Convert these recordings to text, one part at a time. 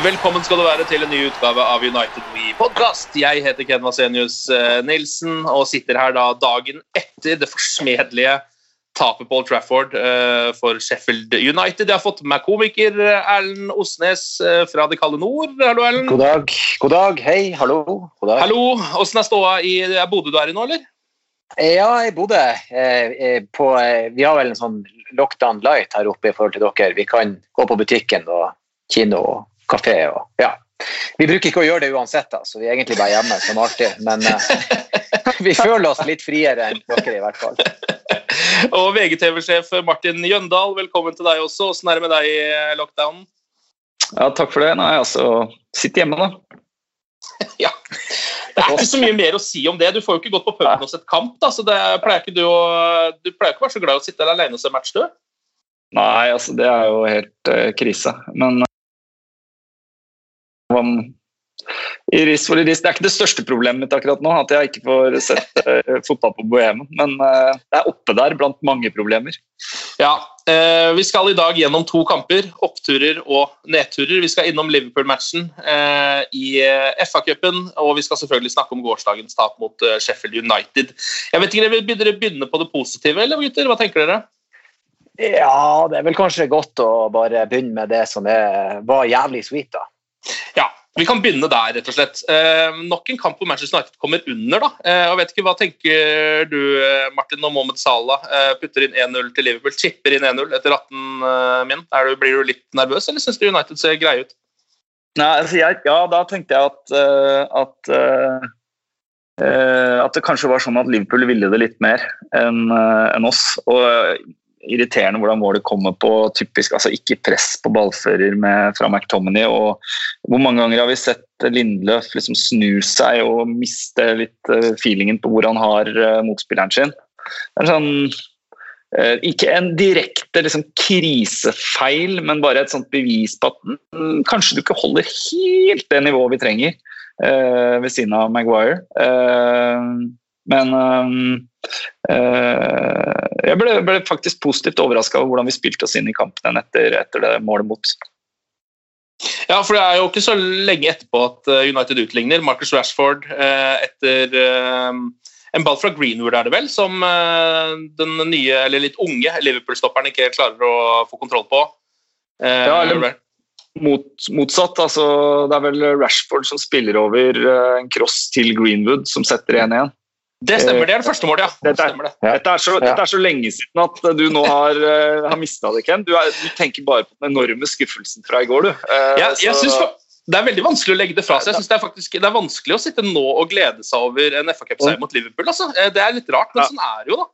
Velkommen skal du være til en ny utgave av United We Podcast. Jeg heter Ken Vasenius eh, Nilsen og sitter her da dagen etter det forsmedelige tapet på Old Trafford eh, for Sheffield United. Jeg har fått med meg komiker eh, Erlend Osnes fra det kalde nord. Hallo, Erlend. God dag. God dag. Hei, hallo. God dag. Hallo. Åssen er ståa i Bodø du er i nå, eller? Ja, på eh, Vi har vel en sånn lockdown light her oppe i forhold til dere. Vi kan gå på butikken og kino og kafé og ja. Vi bruker ikke å gjøre det uansett, da, så vi er egentlig bare hjemme som alltid. Men uh, vi føler oss litt friere enn dere, i hvert fall. Og VGTV-sjef Martin Jøndal, velkommen til deg også. Åssen er det med deg i eh, lockdownen? Ja, takk for det. Nei, altså, sitt hjemme, da. Ja. Det er ikke så mye mer å si om det. Du får jo ikke gått på puben og sett kamp. da, så det pleier ikke Du å, du pleier ikke å være så glad i å sitte der alene og se match, du? Nei, altså, det er jo helt uh, krise. Men i ris for i ris. Det er ikke det største problemet mitt akkurat nå, at jeg ikke får sett eh, fotball på Bohemen. Men eh, det er oppe der blant mange problemer. Ja. Eh, vi skal i dag gjennom to kamper. Oppturer og nedturer. Vi skal innom Liverpool-matchen eh, i FA-cupen, og vi skal selvfølgelig snakke om gårsdagens tap mot Sheffield United. Jeg vet ikke, Vil dere begynne på det positive, eller gutter? Hva tenker dere? Ja, det er vel kanskje godt å bare begynne med det som er, var jævlig sweet, da. Ja, vi kan begynne der, rett og slett. Eh, nok en kamp hvor Manchester United kommer under. da. Eh, og vet ikke, Hva tenker du, eh, Martin, når Mohammed Salah eh, putter inn 1-0 til Liverpool? Chipper inn 1-0 etter 18 eh, min. Du, blir du litt nervøs, eller syns du United ser greie ut? Nei, altså jeg, ja, da tenkte jeg at, uh, at, eh, at det kanskje var sånn at Liverpool ville det litt mer enn enn oss. Og irriterende hvordan målet kommer på typisk, altså ikke press på ballfører med, fra McTominay. Og hvor mange ganger har vi sett Lindløf liksom snu seg og miste litt eh, feelingen på hvor han har eh, motspilleren sin. Det er sånn Eh, ikke en direkte liksom, krisefeil, men bare et sånt bevis på at mm, kanskje du ikke holder helt det nivået vi trenger eh, ved siden av Maguire. Eh, men eh, jeg ble, ble faktisk positivt overraska over hvordan vi spilte oss inn i kampen etter, etter det målet mot. Ja, for det er jo ikke så lenge etterpå at eh, United utligner. Marcus Rashford eh, etter eh, en ball fra Greenwood, er det vel, som eh, den nye, eller litt unge Liverpool-stopperen ikke helt klarer å få kontroll på. Eh, Ja, eller- Mot, motsatt, altså det er vel Rashford som spiller over eh, en cross til Greenwood, som setter 1-1. Det stemmer, det er det første målet, ja. Dette er, det. dette, er så, dette er så lenge siden at du nå har, uh, har mista det, Ken. Du, er, du tenker bare på den enorme skuffelsen fra i går, du. Uh, Jeg, jeg så- synes Det er veldig vanskelig å legge det fra seg. Jeg synes det, er faktisk, det er vanskelig å sitte nå og glede seg over en FA Cup-seier mot Liverpool. Altså. Eh, Det er litt rart, men Ja. sånn er det jo, da.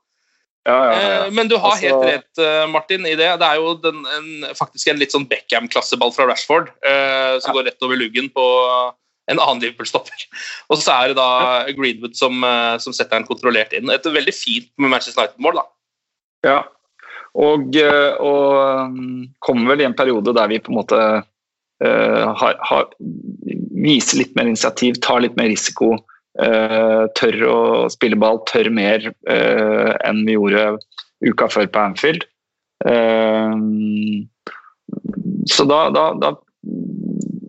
ja, ja, ja, ja. Eh, Men du har Altså- helt rett, eh, Martin, i det. Det er jo den, en, faktisk en litt sånn Beckham-klasseball fra Rashford eh, som går rett over luggen på en annen Liverpool-stopper. Og så er det da Greenwood som, eh, som setter den kontrollert inn. Et veldig fint Manchester United-mål, da. Ja. Og, eh, og mm, kommer vel i en periode der vi på en måte uh, har, har, viser litt mer initiativ, tar litt mer risiko. Uh, tør å spille ball, tør mer uh, enn vi gjorde uka før på Anfield. Eh, så da, da, da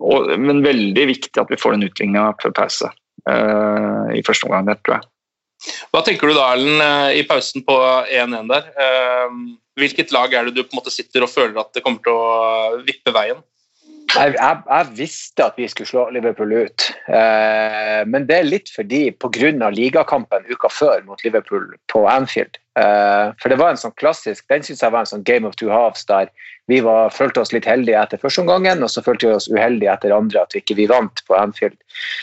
og, Men veldig viktig at vi får den utligninga før pause uh, i første omgang, det tror jeg. Hva tenker du da, Erlend, eh, i pausen på 1-1 der? Eh, Hvilket lag er det du på en måte sitter og føler at det kommer til å vippe veien? Jeg, jeg, jeg visste at vi skulle slå Liverpool ut, eh, men det er litt fordi pga. ligakampen uka før mot Liverpool på Anfield. Eh, for det var en sånn klassisk, Den synes jeg var en sånn game of two halves der vi var, følte oss litt heldige etter første omgangen, og så følte vi oss uheldige etter andre at vi ikke vi vant på Anfield.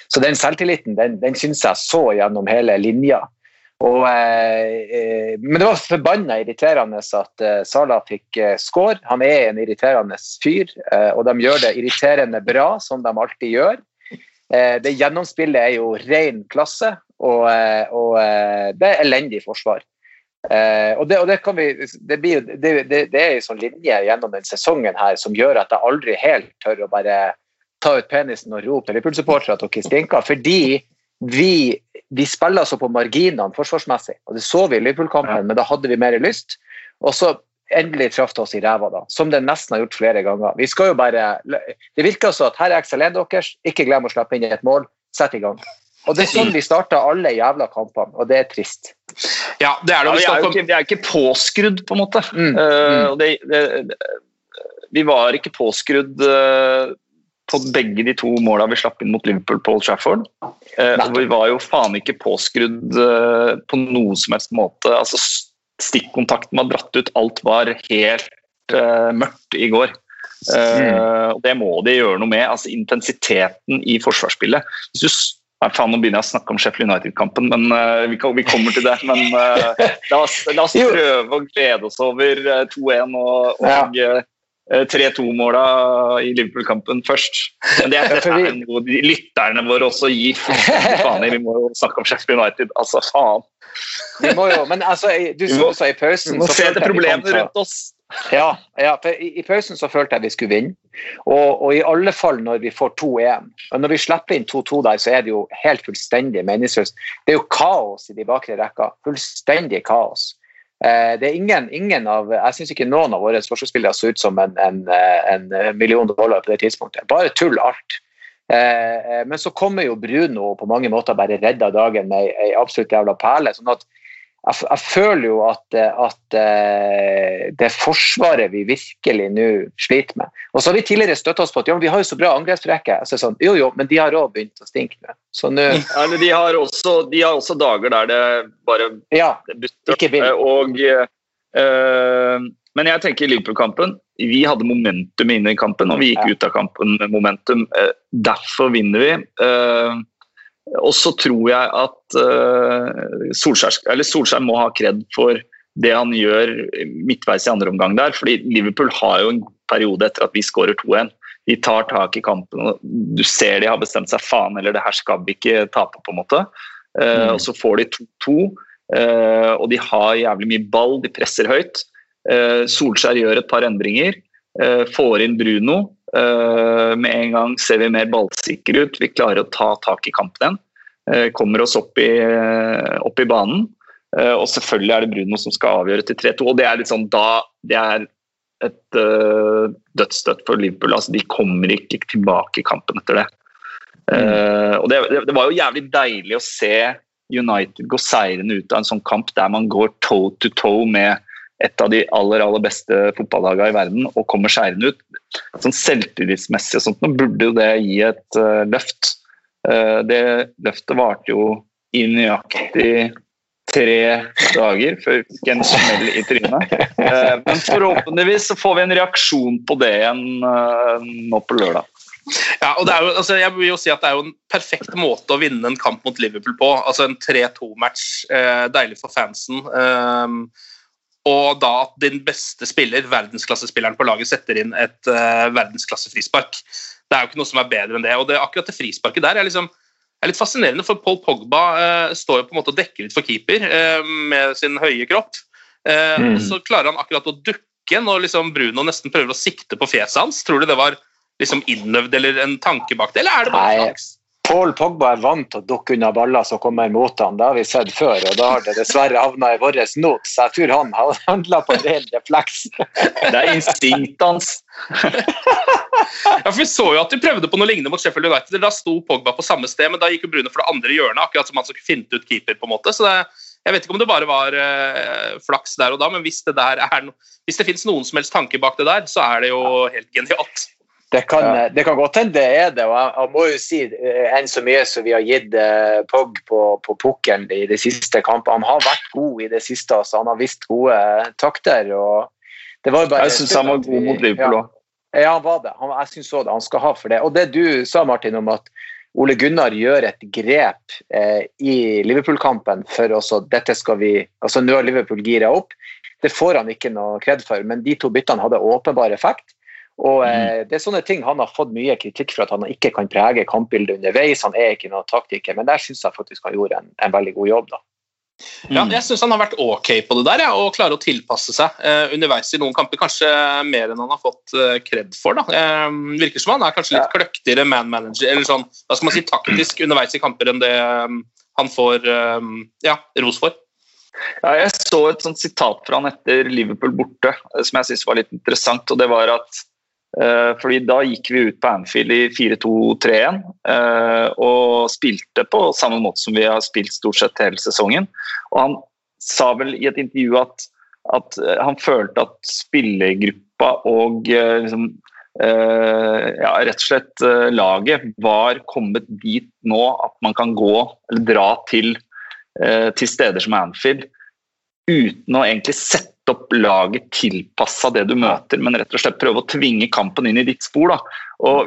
Så den selvtilliten den, den syns jeg så gjennom hele linja. Og, eh, men det var forbanna irriterende at eh, Salah fikk eh, score. Han er en irriterende fyr, eh, og de gjør det irriterende bra, som de alltid gjør. Eh, det gjennomspillet er jo ren klasse, og, eh, og det er elendig forsvar. og det, og det, vi, det, blir, det, er en sånn linje gjennom den sesongen her som gjør at jeg aldri helt tør å bare ta ut penisen og rope Liverpool-supportere at dere stinker. fordi vi, vi spiller altså på marginene forsvarsmessig. og Det så vi i Liverpool-kampen, ja. men da hadde vi mer lyst. Og så endelig traff det oss i ræva, da, som det nesten har gjort flere ganger. Vi skal jo bare, Det virker altså at her er XL1 deres, ikke glem å slippe inn et mål. Sett i gang. Og Det er sånn vi starter alle jævla kampene, og det er trist. Ja, det er det. Ja, vi, er jo ikke, vi er ikke påskrudd, på en måte. Mm. Uh, det, det, vi var ikke påskrudd uh, på begge de to måla vi slapp inn mot Liverpool på Old Trafford. Eh, vi var jo faen ikke påskrudd eh, på noe som helst måte. Altså, stikkontakten var dratt ut, alt var helt eh, mørkt i går. Mm. det må de gjøre noe med. altså Intensiteten i forsvarsspillet. Hvis du Nei, faen, Nå begynner jeg å snakke om Sheffield United-kampen, men uh, vi, vi, kommer til det. Men uh, la, oss, la, oss, prøve å glede oss over uh, 2-1 og, og ja. 3-2-måla i Liverpool-kampen først. Men det er, det er noe de lytterne våre også gir faen i. Vi må jo snakke om Sheffield United. Altså, faen. Vi må jo, men altså, du også i pausen Vi må se det problemet rundt oss. Ja, ja, for i, i, pausen så følte jeg vi skulle vinne. Og, og i alle fall når vi får 2-1. Og når vi slipper inn 2-2 der, så er det jo helt fullstendig meningsløst. Det er jo kaos i de bakre rekka. Fullstendig kaos. Eh, det er ingen, ingen av, Jeg syns ikke noen av våre forsvarsspillere så ut som en, en, en, million dollar på det tidspunktet. Bare tull alt. Eh, men så kommer jo Bruno på mange måter bare redda dagen med ei absolutt jævla perle. sånn at jeg, jeg, føler jo at, at uh, det forsvaret vi virkelig nå sliter med Og så har vi tidligere støtta oss på at ja, vi har jo så bra angrepsrekke. Så sånn, jo, jo, men de har òg begynt å stinke nå. Så nå ja, de, har også, de har også dager der det bare ja, butter. Og, øh, men jeg tenker Liverpool-kampen. Vi hadde momentum inne i kampen, og vi gikk ut av kampen med momentum. Uh, derfor vinner vi. Og så tror jeg at uh, Solskjær, Solskjær, må ha kred for det han gjør midtveis i andre omgang der. fordi Liverpool har jo en periode etter at vi skårer 2-1. De tar tak i kampen. og Du ser de har bestemt seg faen, eller det her skal vi ikke tape, på en måte. Uh, mm. Og så får de 2-2, uh, eh, og de har jævlig mye ball, de presser høyt. Solskjær gjør et par endringer. får inn Bruno, Eh, med en gang ser vi mer ballsikre ut. Vi klarer å ta tak i kampen igjen. Eh, kommer oss opp i, opp i banen. Eh, og selvfølgelig er det Bruno som skal avgjøre til 3-2. Og det er litt sånn da Det er et dødsstøtt for Liverpool. Altså, de kommer ikke tilbake i kampen etter det. Mm. Uh, og det, det, var jo jævlig deilig å se United gå seirende ut av en sånn kamp der man går toe to toe med et av de aller aller beste fotballagene i verden og kommer seirende ut. Sånn Selvtillitsmessig og sånt, nå burde jo det gi et uh, løft. Uh, det løftet varte jo i nøyaktig tre dager før vi fikk en smell i trynet. Uh, men forhåpentligvis så får vi en reaksjon på det igjen nå på lørdag. Ja, og jo, altså, jeg vil jo si at det er jo en perfekt måte å vinne en kamp mot Liverpool på. altså En 3-2-match. Eh, deilig for fansen. Eh, og da at din beste spiller, verdensklassespilleren på laget, setter inn et uh, verdensklassefrispark. Det er jo ikke noe som er bedre enn det. Og det, akkurat det frisparket der er, liksom, er litt fascinerende, for Paul Pogba uh, står jo på en måte og dekker litt for keeper uh, med sin høye kropp. Mm. og Så klarer han akkurat å dukke når liksom Bruno nesten prøver å sikte på fjeset hans. Tror du det var liksom innøvd eller en tanke bak det, eller er det bare flaks? Paul Pogba er vant til å dukke unna baller som kommer mot han. Det har vi sett før, og da har det dessverre havna i vår not. Så jeg tror han har handla på ren refleks. Det er instinktet hans. Ja, for Vi så jo at de prøvde på noe lignende mot Sheffield United. Da sto Pogba på samme sted, men da gikk jo Brune for det andre hjørnet, akkurat som han skulle finte ut keeper. på en måte. Så det, Jeg vet ikke om det bare var uh, flaks der og da, men hvis det, no hvis det finnes noen som helst tanke bak det der, så er det jo helt genialt. Det kan, det kan godt hende det er det. og jeg, jeg må jo si eh, enn så mye som vi har gitt eh, Pog på, på pukkelen i de siste kampene. Han har vært god i det siste. så Han har vist gode takter. og det var bare Jeg syns han var god mot Liverpool òg. Ja, han var det. Han, jeg syns òg det. Han skal ha for det. Og det du sa, Martin, om at Ole Gunnar gjør et grep eh, i Liverpool-kampen for også dette skal vi altså Nå har Liverpool gira opp. Det får han ikke noe kred for, men de to byttene hadde åpenbar effekt. Og eh, Det er sånne ting han har fått mye kritikk for at han ikke kan prege kampbildet underveis. Han er ikke noen taktiker, men der syns jeg faktisk han gjorde en, en veldig god jobb. da. Ja, jeg syns han har vært ok på det der, ja, og klarer å tilpasse seg eh, underveis i noen kamper. Kanskje mer enn han har fått eh, kred for. da. Eh, virker som han er kanskje litt kløktigere man-manager, eller sånn, hva skal man si, taktisk underveis i kamper enn det eh, han får eh, ja, ros for. Ja, jeg så et sånt sitat fra han etter Liverpool borte eh, som jeg synes var litt interessant. og det var at fordi Da gikk vi ut på Anfield i 4-2-3-1 eh, og spilte på samme måte som vi har spilt stort sett hele sesongen. Og Han sa vel i et intervju at, at eh, han følte at spillergruppa og eh, liksom, eh, ja, rett og slett eh, laget var kommet dit nå at man kan gå eller dra til eh, til steder som Anfield uten å egentlig sette opp laget tilpassa det du møter, men rett og slett prøve å tvinge kampen inn i ditt spor.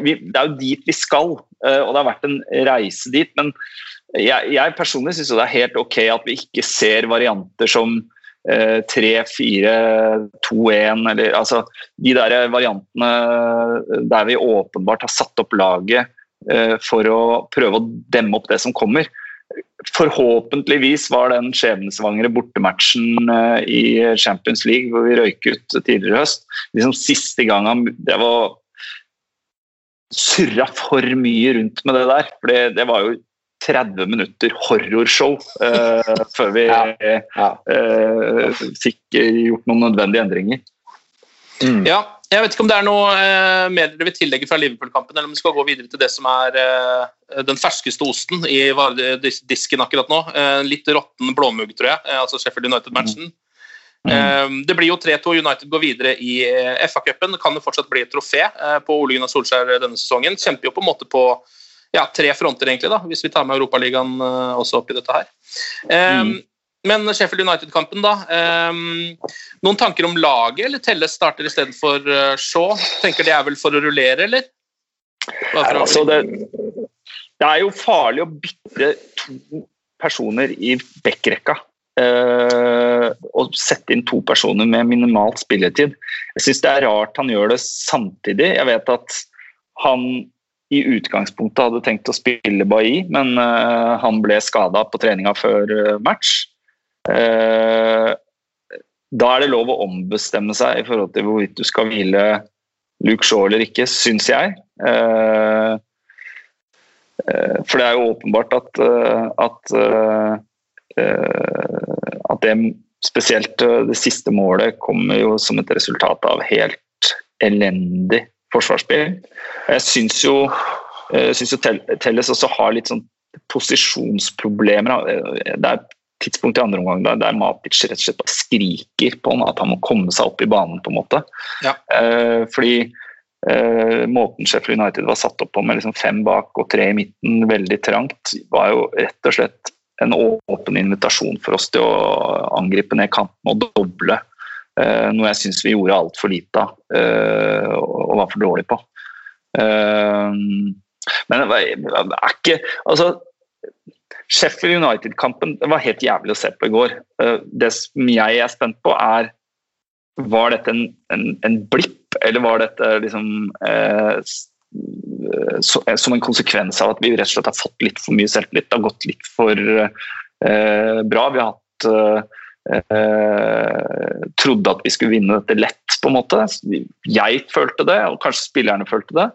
Vi, det er jo dit vi skal, eh, og det har vært en reise dit. Men jeg, jeg personlig syns det er helt ok at vi ikke ser varianter som eh, 3-4-2-1 eller altså de der variantene der vi åpenbart har satt opp laget eh, for å prøve å demme opp det som kommer forhåpentligvis var den skjebnesvangre bortematchen eh, i Champions League hvor vi røyk ut tidligere i høst, liksom siste gang han Det var surra for mye rundt med det der. For det, det var jo 30 minutter horrorshow uh, før vi eh, fikk gjort noen nødvendige endringer. Ja, jeg vet ikke om det er noe eh, mer dere vil tillegge fra Liverpool-kampen, eller om vi skal gå videre til det som er eh, den ferskeste osten i disken akkurat nå. Eh, litt råtten blåmugg, tror jeg, eh, altså Sheffield United-matchen. Eh, det blir jo 3-2. United går videre i eh, FA-cupen. Det kan jo fortsatt bli et trofé på Ole Gunnar Solskjær denne sesongen. Kjemper jo på en måte på ja, tre fronter, egentlig, da, hvis vi tar med Europaligaen også i dette her. Eh, Men Sheffield United-kampen, da. ehm, noen tanker om laget, eller Telles starter istedenfor uh, Shaw? Tenker det er vel for å rullere, eller? Nei, altså det, det er jo farlig å bytte to personer i backrekka. eh, og sette inn to personer med minimalt spilletid. Jeg syns det er rart han gjør det samtidig. Jeg vet at han i utgangspunktet hadde tenkt å spille Bailly, men eh, han ble skada på treninga før eh, match. Eh, da er det lov å ombestemme seg i forhold til hvorvidt du skal hvile Luke Shaw eller ikke, syns jeg. Eh, eh, for det er jo åpenbart at, at, at det spesielt det siste målet kommer jo som et resultat av helt elendig forsvarsspill. Jeg syns jo, jeg synes jo Telles også har litt sånn posisjonsproblemer. Det er tidspunkt i andre omgang der, der Matic rett og slett bare skriker på han at han må komme seg opp i banen. på en måte. Ja. Eh, fordi eh, måten Sheffield United var satt opp på med liksom fem bak og tre i midten, veldig trangt, var jo rett og slett en åpen invitasjon for oss til å angripe ned kanten og doble. Eh, noe jeg syns vi gjorde altfor lite av eh, og var for dårlig på. Eh, men det er ikke Altså, Sheffield United-kampen var helt jævlig å se på i går. Eh, Det som jeg er spent på, er Var dette en, en, en blipp, eller var dette liksom eh, eh, eh, som en konsekvens av at vi rett og slett har fått litt for mye selvtillit? Det har gått litt for eh, bra. Vi har hatt eh, trodde at vi skulle vinne dette lett, på en måte. Jeg følte det, og kanskje spillerne følte det.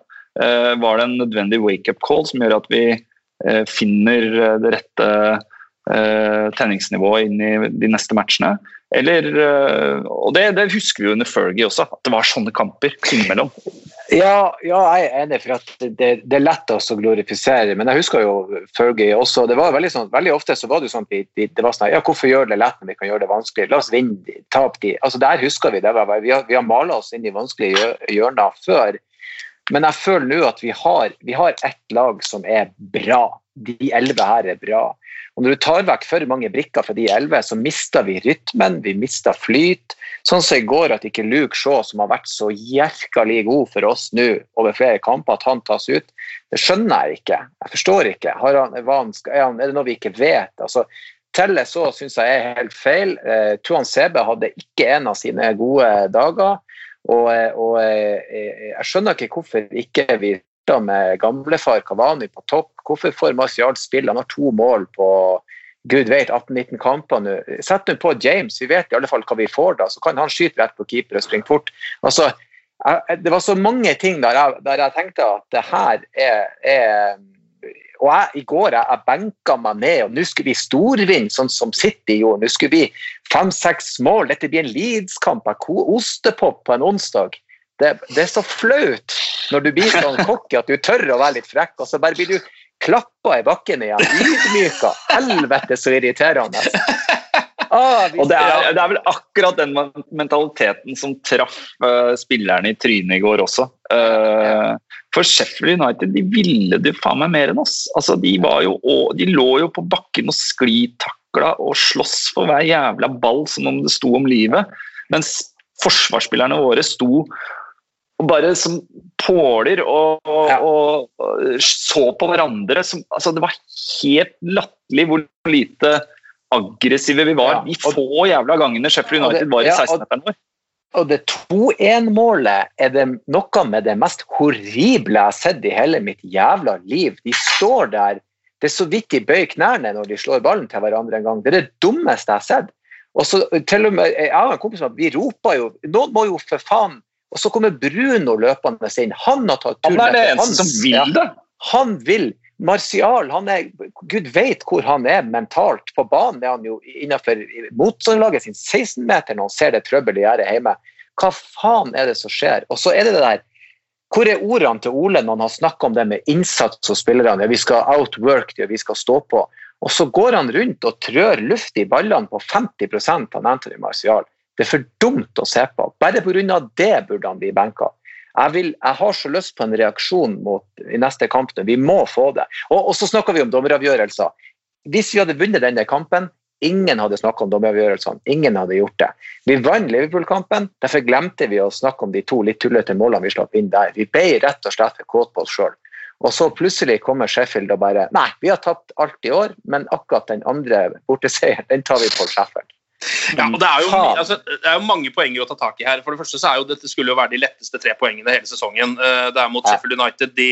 Var det en nødvendig wake-up call som gjør at vi finner eh, det rette treningsnivået tenningsnivået inn i de neste matchene? Eller, eh, og det, det husker vi jo under Fergie også, at det var sånne kamper innimellom. Ja, ja, jeg er enig, for at det, det er lett å glorifisere. Men jeg husker jo Fergie også. det var Veldig sånn, veldig ofte så var det jo sånn at vi, det var sånn, ja, hvorfor gjøre det lett når vi kan gjøre det vanskelig? La oss vinne, tap de. Altså, Der husker vi det. Vi har, vi har mala oss inn i vanskelige hjør- hjørner før. Men jeg føler nå at vi har, vi har ett lag som er bra. De elleve her er bra. Og Når du tar vekk for mange brikker fra de elleve, så mister vi rytmen, vi mister flyt. Sånn som i går at ikke Luke Shaw, som har vært så jævlig god for oss nå over flere kamper, at han tas ut, det skjønner jeg ikke. Jeg forstår ikke. Har han, han er, det noe vi ikke vet? Altså, Telle så syns jeg er helt feil. Eh, Tuan Sebe hadde ikke en av sine gode dager. Og, eh, og eh, jeg skjønner ikke hvorfor ikke vi starta med gamlefar Kavani på topp. Hvorfor får Marcial spille? Han har to mål på gud vet 18-19 kamper nå. Sett nå på James, vi vet i alle fall hva vi får da. Så kan han skyte rett på keeper og springe fort. Altså, jeg, det var så mange ting der jeg, der jeg tenkte at det her er, er og jeg, I går jeg, jeg benka meg ned, og nå skulle vi storvinne, sånn som City gjorde. Nå skulle vi fem-seks mål. Dette blir en Leeds-kamp. Ostepop på en onsdag. Det, det er så flaut når du blir sånn cocky at du tør å være litt frekk, og så bare blir du klappa i bakken igjen. Ydmyka. Helvete, så irriterende. Ah, Og det er, det er vel akkurat den mentaliteten som traff uh, spillerne i trynet i går også. Eh, for Sheffield United de ville det faen meg mer enn oss. Altså, de, var jo, de lå jo på bakken og sklitakla og sloss for hver jævla ball som om det sto om livet. Mens forsvarsspillerne våre sto og bare som påler og, og, og, og så på hverandre. Som, altså, det var helt latterlig hvor lite aggressive vi var. Ja, De få jævla gangene Sheffield United var i ja, 16-meteren vår. Og det 2-1-målet er det noe med det mest horrible jeg har sett i hele mitt jævla liv. De står der. Det er så vidt de bøyer knærne når de slår ballen til hverandre en gang. Det er det dummeste jeg har sett. Og så til og med, Jeg har en kompis vi roper jo Noen må jo for faen Og så kommer Bruno løpende inn. Han har tatt Han er det eneste som vil ja. det. Han vil. Martial, han er, Gud vet hvor han er mentalt. På banen er han jo innenfor motstanderlaget sin 16-meter når han ser det trøbbelet i gjerdet hjemme. Hva faen er det som skjer? Og så er det det der Hvor er ordene til Ole når han har snakka om det med innsats hos spillerne? Ja, vi skal outwork det, vi skal stå på. Og så går han rundt og trør luft i ballene på 50% av Anthony Martial. Det er for dumt å se på. Bare pga. det burde han bli benka. Jeg, vil, jeg har så lyst på en reaksjon mot, i neste kamp. Vi må få det. Og, og så snakker vi om dommeravgjørelser. Hvis vi hadde vunnet denne kampen, ingen hadde snakket om dommeravgjørelsene. Ingen hadde gjort det. Vi vant Liverpool-kampen, derfor glemte vi å snakke om de to litt tullete målene vi slapp inn der. Vi ble rett og slett kåte på oss sjøl. Og så plutselig kommer Sheffield og bare Nei, vi har tapt alt i år, men akkurat den andre borteseieren, den tar vi på Sheffield. Ja, og det er, jo, altså, det er jo mange poenger å ta tak i her. For det første så er jo Dette skulle jo være de letteste tre poengene hele sesongen. Eh, Det er mot Sheffield United. De,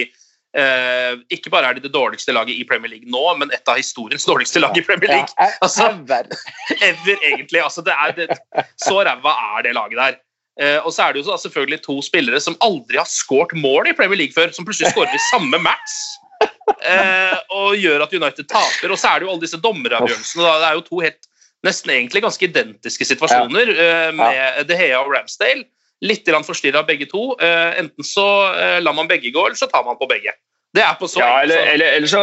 eh, ikke bare er de det dårligste laget i Premier League nå, men et av historiens dårligste lag i Premier League. Altså- ever. Egentlig. Altså, det er, det, så ræva er det laget der. Eh, og så er det jo så, selvfølgelig to spillere som aldri har skåret mål i Premier League før, som plutselig skårer i samme match. Eh, og gjør at United taper. Og så er det jo alle disse dommeravgjørelsene. Det er jo to helt, nesten egentlig ganske identiske situasjoner ja. med De Hea og Ramsdale. Litt forstyrra begge to. Eh, enten så eh, lar man begge gå, eller så tar man på begge. Det er på så Ja, eller, eller, eller så,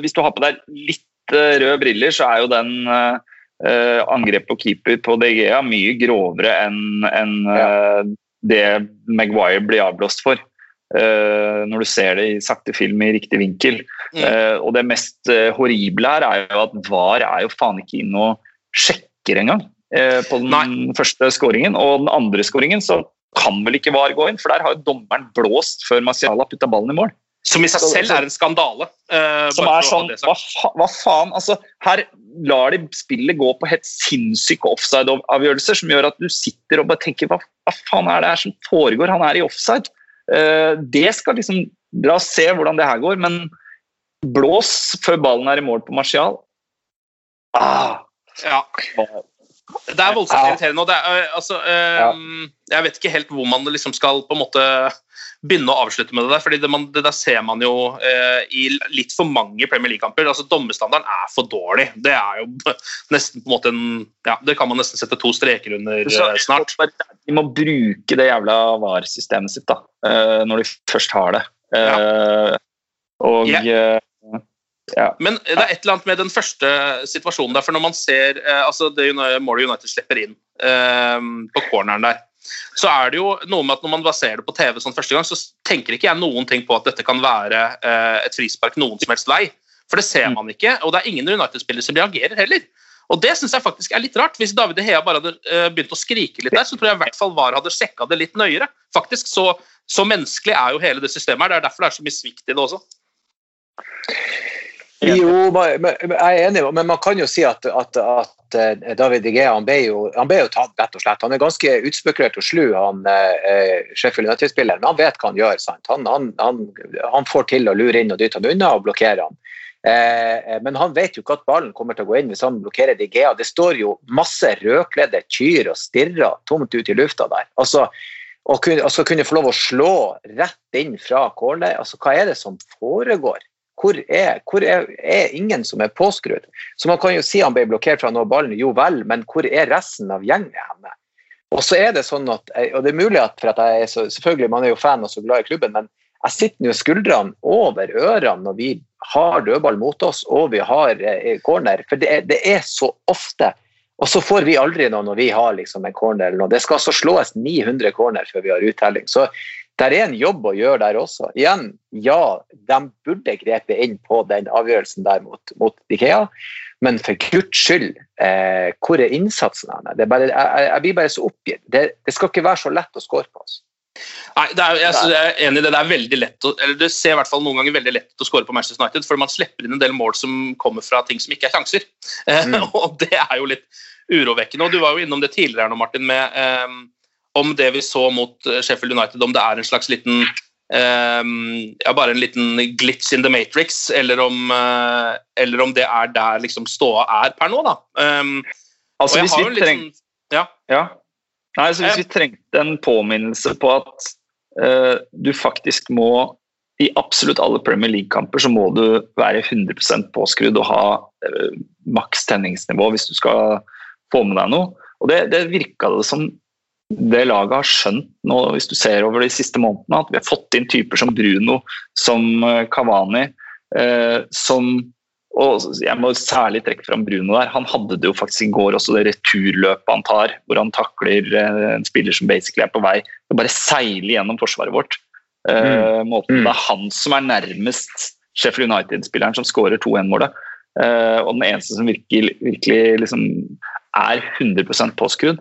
hvis du har på deg litt røde briller, så er jo den Uh, angrep på keeper på DGA mye grovere enn enn, øh, det Maguire blir avblåst for. Øh, når du ser det i sakte film i riktig vinkel. Mm. Øh, og det mest øh, horrible her er jo at VAR er jo faen ikke inne og sjekker engang på den Nei. første skåringen. Og den andre skåringen så kan vel ikke VAR gå inn, for der har jo dommeren blåst før Marciala putta ballen i mål. Som i seg selv er en skandale. Uh, Som er sånn, hva, fa hva faen? Altså, her lar de spillet gå på helt sinnssyke offside-avgjørelser som gjør at du sitter og bare tenker hva, hva faen er det her som foregår? Han er i offside. Eh, det skal liksom La oss se hvordan det her går, men blås før ballen er i mål på Martial. Ah, Ja. Det er voldsomt irriterende. Og det er, øh, altså, øh, Jeg vet ikke helt hvor man liksom skal på en måte begynne å avslutte med det der. fordi det, man, det der ser man jo øh, i litt for mange Premier League-kamper. altså Dommerstandarden er for dårlig. Det er jo nesten på en måte en ja, Det kan man nesten sette to streker under Så- snart. De må bruke det jævla VAR-systemet sitt da, eh, når de først har det. Ja. Og Ja. Ja. Men det er et eller annet med den første situasjonen der, for når man ser eh, altså det målet United slipper inn eh, på corneren der, så er det jo noe med at når man baserer det på TV sånn første gang, så tenker ikke jeg noen ting på at dette kan være eh, et frispark noen som helst vei. For det ser man ikke, og det er ingen United-spillere som reagerer heller. Og det syns jeg faktisk er litt rart. Hvis David Hea bare hadde eh, begynt å skrike litt der, så tror jeg i hvert fall VAR hadde sjekka det litt nøyere. Faktisk, så, så menneskelig er jo hele det systemet her. Det er derfor det er så mye svikt i det også. Jo, jeg er enig, men man kan jo si at, at, at eh, David De Gea han ble, jo, han ble jo tatt, rett og slett. Han er ganske utspekulert og slu, han eh, Sheffield United-spilleren, men han vet hva han gjør. sant? Han, han, han, får til å lure inn og dytte han unna og blokkere han. Eh, men han vet jo ikke at ballen kommer til å gå inn hvis han blokkerer De Gea. Det står jo masse rødkledde kyr og stirrer tomt ut i lufta der. Altså, å kunne, altså kunne få lov å slå rett inn fra corner, altså hva er det som foregår? Hvor er, hvor er, er ingen som er påskrudd? Så man kan jo si han ble blokkert fra å nå ballen, jo vel, men hvor er resten av gjengen henne? Og så er det sånn at, og det er mulig at for at jeg er så, selvfølgelig man er jo fan og så glad i klubben, men jeg sitter nå skuldrene over ørene når vi har dødball mot oss og vi har eh, corner, for det er, det er så ofte. Og så får vi aldri noe når vi har liksom en corner eller noe. Det skal altså slås 900 corner før vi har uttelling. Så det er en jobb å gjøre der også. Igjen, ja, de burde grepet inn på den avgjørelsen der mot, mot Ikea, men for guds skyld, eh, hvor er innsatsen henne? Det er jeg, jeg blir bare så oppgitt. Det, det skal ikke være så lett å score på oss. Nei, det er, jeg, er enig i det. Det er veldig lett å, eller det ser i hvert fall noen ganger veldig lett ut å skåre på Manchester United, for man slipper inn en del mål som kommer fra ting som ikke er sjanser. Eh, Mm. og det er jo litt urovekkende. Og du var jo innom det tidligere nå, Martin, med eh, om det vi så mot eh, Sheffield United, om det er en slags liten eh, ja, bare en liten glitch in the matrix, eller om, uh, eller om det er der liksom ståa er per nå, da. Um, Altså, hvis vi treng- sånn- ja. Ja. Nei, så hvis vi trengte en påminnelse på at uh, du faktisk må i absolutt alle Premier League-kamper så må du være 100 påskrudd og ha uh, maks tenningsnivå hvis du skal få med deg noe. Og det, det virka det som det laget har skjønt nå, hvis du ser over de siste månedene, at vi har fått inn typer som Bruno, som Kavani, Cavani, eh, som og jeg må særlig trekke fram Bruno der. Han hadde det jo faktisk i går også, det returløpet han tar, hvor han takler eh, en spiller som basically er på vei til å bare seile gjennom forsvaret vårt. Eh, måten, Mm. Det er han som er nærmest Sheffield United-spilleren som skårer 2-1-målet. Eh, og den eneste som virkelig, virkelig liksom er 100% påskrudd.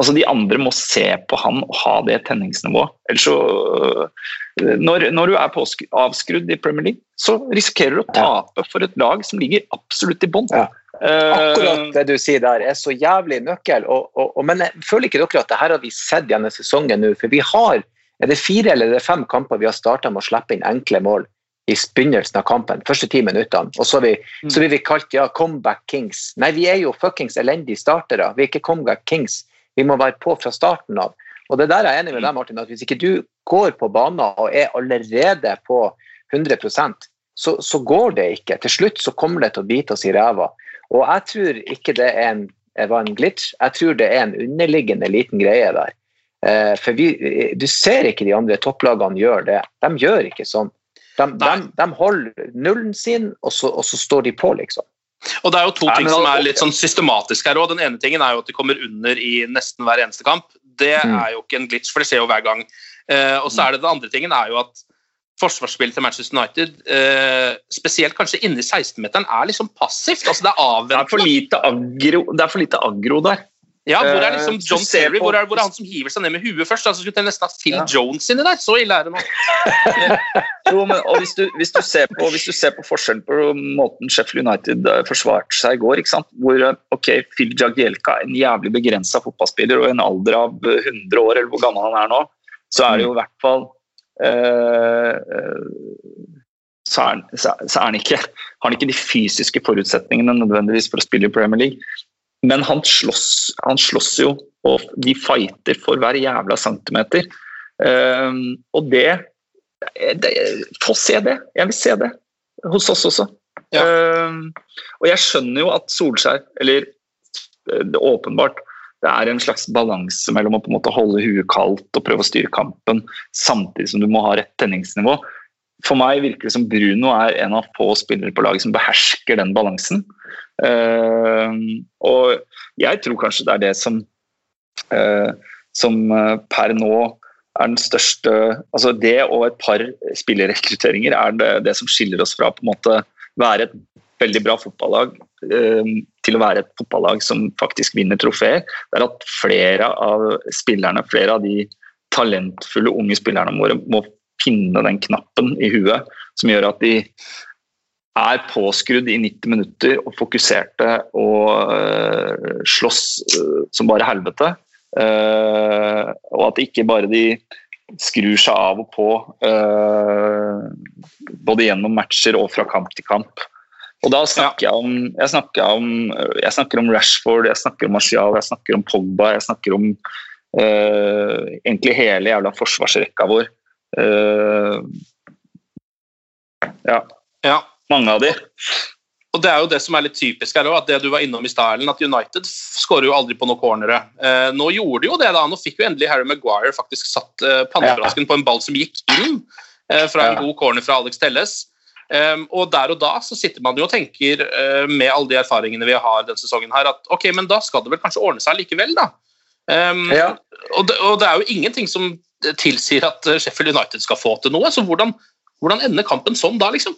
Altså De andre må se på han og ha det tenningsnivået. Ellers så øh, når, når du er avskrudd i Premier League, så risikerer du å tape for et lag som ligger absolutt i bånn. Ja. Eh, Akkurat det du sier der er så jævlig nøkkel. Og, og, og, men jeg føler ikke dere at det her har vi sett gjennom sesongen nå? For vi har er det fire eller er det fem kamper vi har starta med å slippe inn enkle mål i begynnelsen av kampen, første ti minuttene. Og så, vi, så blir vi kalt ja, comeback kings. Nei, vi er jo fuckings elendige startere. Vi er ikke comeback kings. Vi må være på fra starten av. Og det der er jeg enig med deg, Martin, at hvis ikke du går på banen og er allerede på 100 så, så går det ikke. Til slutt så kommer det til å bite oss i ræva. Og jeg tror ikke det er en, var en glitch, jeg tror det er en underliggende liten greie der. Eh, for vi, du ser ikke de andre topplagene gjøre det. De gjør ikke sånn. De, de, de holder nullen sin, og så, og så står de på, liksom. Og det er jo to Nei, ting som er litt sånn systematisk her òg. Den ene tingen er jo at de kommer under i nesten hver eneste kamp. Det Mm. er jo ikke en glitch, for det skjer jo hver gang. Eh, og så er det den andre tingen er jo at forsvarsspillet til Manchester United, eh, spesielt kanskje inni 16-meteren, er liksom passivt. Altså det er det, avventende. for lite aggro, det er for lite aggro der. Ja, hvor er liksom Eh, John Terry? Hvor er, hvor er han som hiver seg ned med huet først? Altså, skulle til nesten ha Phil Ja. Jones inni der. Så ille er det nå. Jo, men, hvis du, hvis, du ser på, hvis du ser på forskjellen på måten Sheffield United eh, forsvarte seg i går, ikke sant? hvor eh, ok, Phil Jagielka, en jævlig begrensa fotballspiller og i en alder av eh, 100 år, eller hvor gammel han er nå, så er det jo i hvert fall eh, så, så, er- så er han ikke, har han ikke de fysiske forutsetningene nødvendigvis for å spille i Premier League. Men han slåss, han slåss jo, og de fighter for hver jævla centimeter. Um, og det, det Få se det! Jeg vil se det hos oss også. Ja. Um, og jeg skjønner jo at Solskjær, eller eh, det åpenbart, det er en slags balanse mellom å på en måte holde huet kaldt og prøve å styre kampen, samtidig som du må ha rett tenningsnivå. For meg virker det som Bruno er en av få spillere på laget som behersker den balansen. Uh, og jeg tror kanskje det er det som, uh, som uh, per nå er den største Altså det og et par spillerrekrutteringer er det, det som skiller oss fra på en måte være et veldig bra fotballag til å være et fotballag som faktisk vinner trofeer. Det er at flere av spillerne, flere av de talentfulle unge spillerne våre må finne den knappen i huet som gjør at de er påskrudd i 90 minutter og fokuserte og uh, slåss uh, som bare helvete. Uh, og at ikke bare de skrur seg av og på både gjennom matcher og fra kamp til kamp. Og da snakker jeg om jeg snakker om, jeg snakker om Rashford, jeg snakker om Martial, jeg snakker om Pogba, jeg snakker om egentlig hele jævla forsvarsrekka vår. ja. Ja. Mange av de. Og det er jo det som er litt typisk her også, at det du var innom i Stalen, at United skårer jo aldri på noen cornere. Eh, nå gjorde de jo det, da. Nå fikk jo endelig Harry Maguire faktisk satt eh, pannebrasken på en ball som gikk inn eh, fra en god corner fra Alex Telles. Um, og der og da så sitter man jo og tenker, uh, med alle de erfaringene vi har denne sesongen her, at ok, men da skal det vel kanskje ordne seg likevel, da. Um, Ja. og, det, og det er jo ingenting som tilsier at eh, Sheffield United skal få til noe, så hvordan, hvordan ender kampen sånn da, liksom?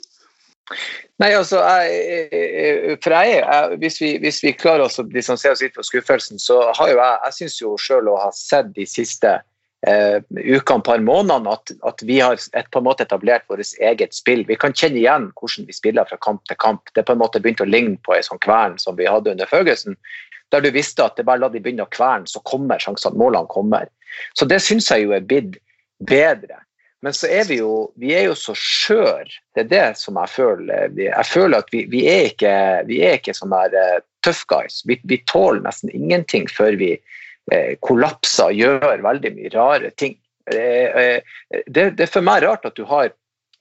Nei, altså, jeg, jeg- for jeg, jeg, hvis, vi, hvis vi klarer oss å distansere oss litt fra skuffelsen, så har jo jeg Jeg syns jo sjøl å ha sett de siste eh, ukene, par månedene, at, at vi har et, på en måte etablert vårt eget spill. Vi kan kjenne igjen hvordan vi spiller fra kamp til kamp. Det er på en måte begynt å ligne på ei sånn kvern som vi hadde under Føgesen, der du visste at det bare la de begynne å kverne, så kommer sjansene, målene kommer. Så det syns jeg jo er blitt bedre. Men så er vi jo, vi er jo så skjør. Det er det som jeg føler. Jeg føler at vi, vi er ikke, vi er ikke sånne der, eh, tough guys. Vi, vi tåler nesten ingenting før vi eh, kollapser og gjør veldig mye rare ting. Eh, eh, det, det er for meg rart at du har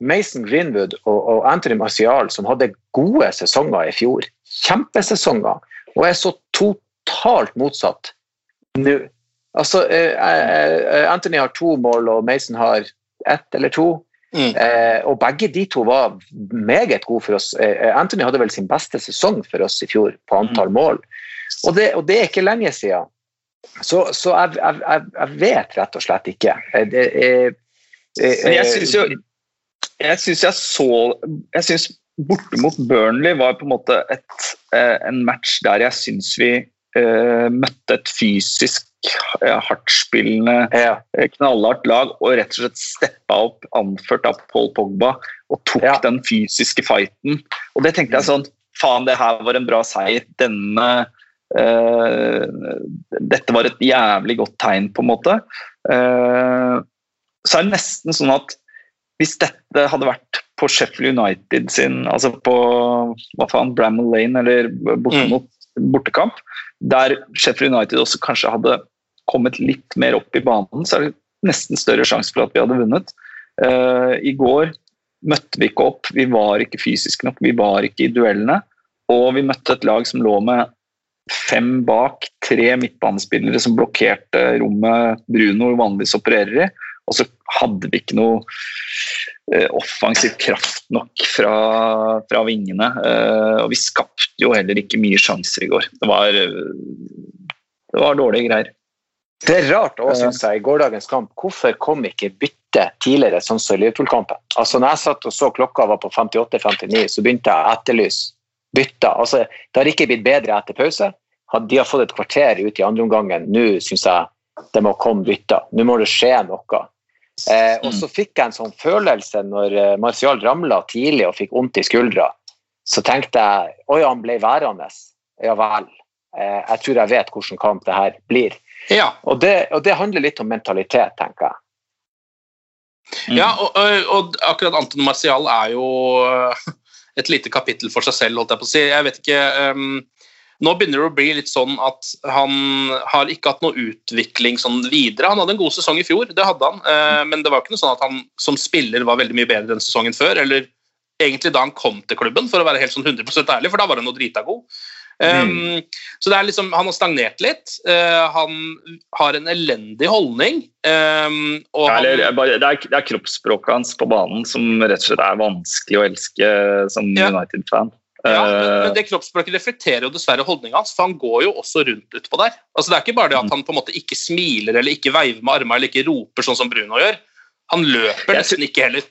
Mason Greenwood og, og Anthony Marcial som hadde gode sesonger i fjor. Kjempesesonger. Og er så totalt motsatt nå. Altså, eh, eh, Anthony har to mål, og Mason har ett eller to. Mm. Eh, og begge de to var meget gode for oss. Eh, Anthony hadde vel sin beste sesong for oss i fjor på antall mål. Og det, og det er ikke lenge siden. Så, så jeg, jeg, jeg, jeg vet rett og slett ikke. Eh, Det, er- eh, Men jeg syns jo Jeg syns jeg så Jeg syns borte mot Burnley var på en måte et, eh, en match der jeg syns vi eh, møtte et fysisk eh, hardtspillende, ja. eh, knallhardt lag og rett og slett steppa opp, anført av Paul Pogba, og tok Ja. den fysiske fighten. Og det tenkte jeg sånn Faen, det her var en bra seier. Denne uh, Dette var et jævlig godt tegn, på en måte. Uh, så er det nesten sånn at hvis dette hadde vært på Sheffield United sin Altså på hva faen, Bramall Lane eller bortimot Mm. Bortekamp, der Sheffield United også kanskje hadde kommet litt mer opp i banen, så er det nesten større sjanse for at vi hadde vunnet. Uh, I går møtte vi ikke opp, vi var ikke fysiske nok, vi var ikke i duellene. Og vi møtte et lag som lå med fem bak, tre midtbanespillere som blokkerte rommet Bruno vanligvis opererer i. Og så hadde vi ikke noe offensiv kraft nok fra, fra vingene. Eh, og vi skapte jo heller ikke mye sjanser i går. Det var, eh, det var dårlige greier. Det er rart òg, syns jeg, i gårsdagens kamp. Hvorfor kom ikke byttet tidligere, sånn som i Liverpool-kampen? Altså, når jeg satt og så klokka var på 58-59, så begynte jeg å etterlyse bytter. Altså, det har ikke blitt bedre etter pause. De har fått et kvarter ut i andre omgangen. Nå syns jeg det må komme bytter. Nå må det skje noe. Eh, og så fikk jeg en sånn følelse når eh, Martial ramla tidlig og fikk vondt i skuldra. Så tenkte jeg oi, han ble værende. Ja vel. Eh, jeg tror jeg vet hvilken kamp det her blir. Ja, Og det, og det handler litt om mentalitet, tenker jeg. Ja, og, og, akkurat Anton Martial er jo et lite kapittel for seg selv, holdt jeg på å si. Jeg vet ikke øhm, Nå begynner det å bli litt sånn at han har ikke hatt noe utvikling sånn videre. Han hadde en god sesong i fjor, det hadde han, eh, men det var ikke noe sånn at han som spiller var veldig mye bedre enn sesongen før. Eller egentlig da han kom til klubben, for å være helt sånn 100% ærlig, for da var han noe drita god. Um, så det er liksom, Han har stagnert litt. Uh, han har en elendig holdning. Um, Ja, han, eller, bare- det, er, det er kroppsspråket hans på banen som rett og slett er vanskelig å elske som Ja. United-fan. Ja, men, Eh, men det kroppsspråket reflekterer jo dessverre holdninga hans, for han går jo også rundt utpå der. Altså Det er ikke bare det at han på en måte ikke smiler eller ikke veiver med armene eller ikke roper sånn som Bruno gjør. Han løper nesten ikke heller.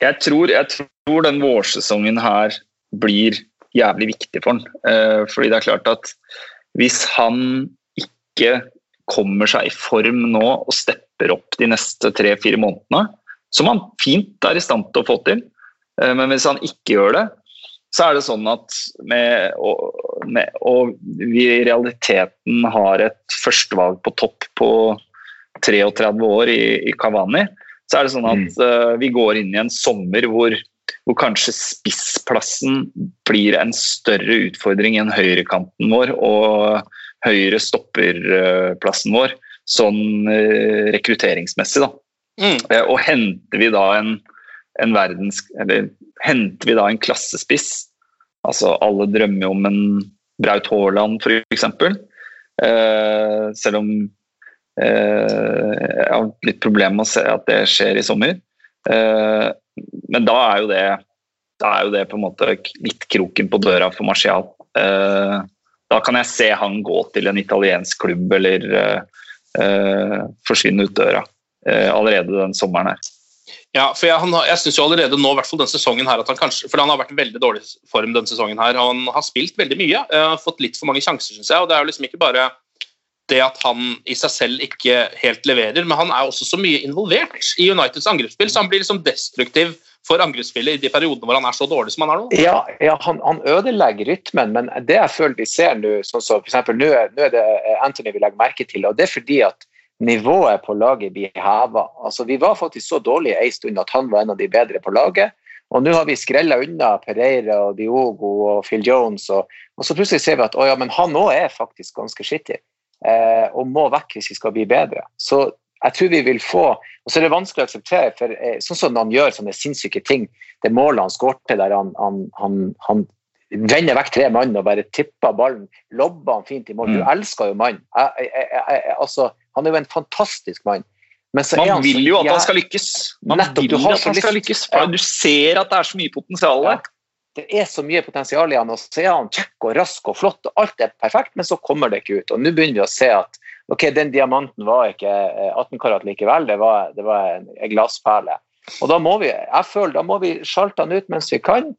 jeg, tror, jeg tror den vårsesongen her blir jævlig viktig for han. Eh, fordi det er klart at hvis han ikke kommer seg i form nå og stepper opp de neste tre-fire månedene, som han fint er i stand til å få til, eh, men hvis han ikke gjør det, så er det sånn at med, og, med, og vi i realiteten har et førstevalg på topp på 33 år i, i Kavani, så er det sånn at eh, vi går inn i en sommer hvor, hvor kanskje spissplassen blir en større utfordring enn høyrekanten vår og høyre stopperplassen vår, sånn uh, rekrutteringsmessig. da. Mm. Uh, Og henter vi da en, en verdens... Eller henter vi da en klassespiss, altså alle drømmer om en Braut Haaland f.eks., eh, selv om eh, jeg har litt problemer med å se at det skjer i sommer. Eh, men da er jo det da er jo det på en måte litt kroken på døra for Martial. Eh, da kan jeg se han gå til en italiensk klubb eller eh, eh, forsvinne ut døra eh, allerede den sommeren her. Ja, for jeg, han, jeg synes jo allerede nå, i hvert fall denne sesongen her, at han kanskje, for han har vært i veldig dårlig form denne sesongen her, han har spilt veldig mye, uh, fått litt for mange sjanser, synes jeg, og det er jo liksom ikke bare det at han i seg selv ikke helt leverer, men han er også så mye involvert i Uniteds angrepsspill, så han blir liksom destruktiv for angrepsspillet i de periodene hvor han er så dårlig som han er nå. Ja, ja han, han ødelegger rytmen, men det jeg føler vi ser nå, sånn som for eksempel nå, nå er det Anthony vi legger merke til, og det er fordi at nivået på laget blir heva. Altså, vi var faktisk så dårlige en stund at han var en av de bedre på laget. Og nå har vi skrella unna Pereira og Diogo og Phil Jones, og, og så plutselig ser vi at å ja, men han òg er faktisk ganske skittig, eh, og må vekk hvis vi skal bli bedre. Så jeg tror vi vil få Og så er det vanskelig å akseptere, for eh, sånn som han gjør sånne sinnssyke ting, det målet han skårte der han, han, han, han vender vekk tre mann og bare tipper ballen, lobber han fint i mål. Du Mm. elsker jo mannen. Altså, han er jo en fantastisk mann. Man han vil jo at han skal lykkes. Man Nettopp, vil at han skal lykkes. For Ja. Du ser at det er så mye potensial Ja. Det er så mye potensial i han, og så er han kjekk og rask og flott, og alt er perfekt, men så kommer det ikke ut. Og nå begynner vi å se at ok, den diamanten var ikke eh, 18 karat likevel, det var, det var en, en glassperle. Og da må vi jeg føler, da må vi sjalte han ut mens vi kan,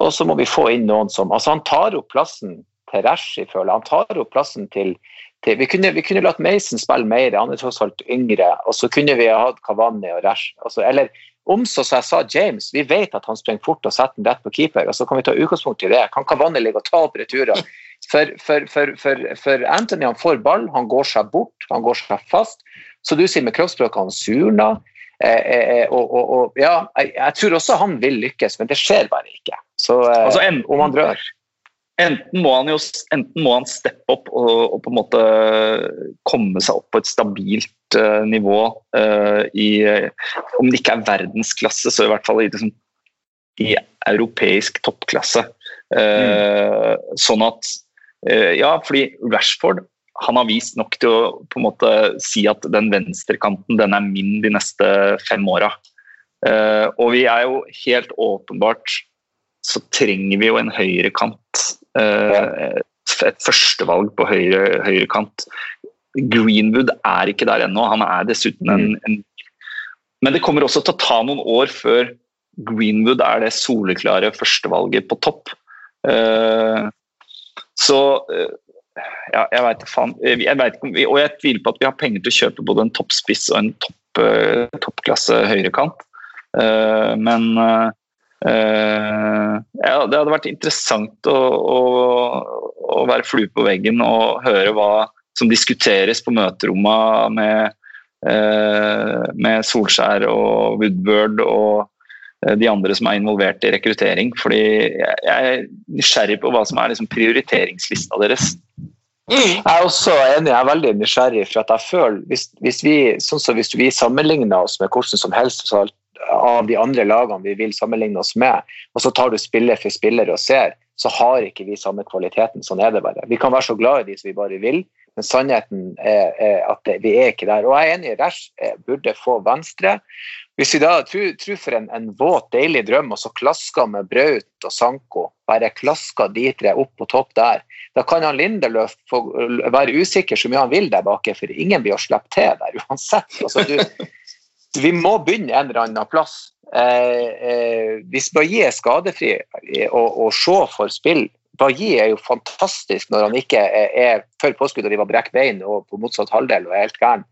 og så må vi få inn noen som altså Han tar opp plassen til Rashi, føler. Han tar opp plassen til, til vi, kunne, vi kunne latt Mason spille mer, han er tross alt yngre, og så kunne vi ha hatt Cavani og Rash. Altså, eller om så, jeg sa, James, vi vet at han springer fort og setter den rett på keeper, og så kan vi ta utgangspunkt i det. Kan Cavani ligge og ta opp returer? For, for, for, for, Anthony han får ball, han går seg bort, han går seg fast. Så du sier med kroppsspråk han surner. Eh, eh, og, og, og, ja, jeg, jeg tror også han vil lykkes, men det skjer bare ikke. Så eh, Altså, om han drar Enten må han jo enten må han steppe opp og, og på en måte komme seg opp på et stabilt uh, nivå uh, i Om det ikke er verdensklasse, så i hvert fall i, liksom, i europeisk toppklasse. Eh, Sånn at Ja, fordi Rashford han har vist nok til å på en måte si at den venstrekanten den er min de neste fem åra. Og vi er jo helt åpenbart så trenger vi jo en høyrekant. Eh, et førstevalg på høyre, kant Greenwood er ikke der ennå. Han er dessuten en, en Men det kommer også til å ta noen år før Greenwood er det soleklare førstevalget på topp. Eh, så eh, ja, jeg veit faen. Jeg vet og jeg tviler på at vi har penger til å kjøpe både en toppspiss og en topp, eh, toppklasse høyrekant. Men eh, ja, det hadde vært interessant å, å, å være flue på veggen og høre hva som diskuteres på møterommene med, uh, med Solskjær og Woodbird og eh, de andre som er involvert i rekruttering. Fordi jeg jeg er nysgjerrig på hva som er liksom prioriteringslista deres. Jeg er også enig, jeg er veldig nysgjerrig. for at jeg føler, hvis, hvis vi sånn som hvis vi sammenligner oss med hvordan som helst så av de andre lagene vi vil sammenligne oss med, og så tar du spiller for spiller og ser, så har ikke vi samme kvaliteten. Sånn er det bare. Vi kan være så glad i de som vi bare vil, men sannheten er, at vi er ikke der. Og jeg er enig, Rash eh, burde få venstre. Hvis vi da tror for en, en våt, deilig drøm, og så klasker med Braut og Sanko, bare klasker de tre opp på topp der, da kan han Lindeløf få være usikker så mye han vil der bak, for ingen blir å slippe til der uansett. Altså, du, vi må begynne en eller annen plass. Eh, eh, hvis Bailly er skadefri eh, og, og se for spill Bailly er jo fantastisk når han ikke er, er før påskudd og de var brekk bein og på motsatt halvdel og er helt gæren.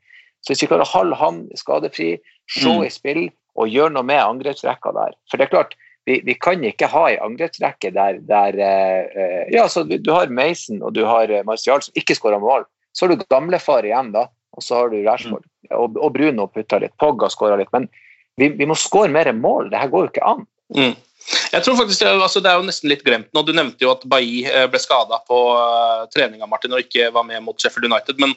Så hvis vi klarer å holde han skadefri, se Mm. i spill og gjøre noe med angrepsrekka der For det er klart, vi, vi kan ikke ha ei angrepsrekke der, der eh, eh, Ja, så du, har Mason og du har eh, Martial som ikke skårer mål. Så har du gamlefar igjen, da. Og så har du Rashford. Og, og Bruno putta litt. Pogga skåra litt. Men vi, vi må skåre mer mål. Det her går jo ikke an. Mm. Jeg tror faktisk altså det er jo nesten litt glemt nå. Du nevnte jo at Bailly eh, ble skada på uh, treninga Martin, og ikke var med mot Sheffield United. Men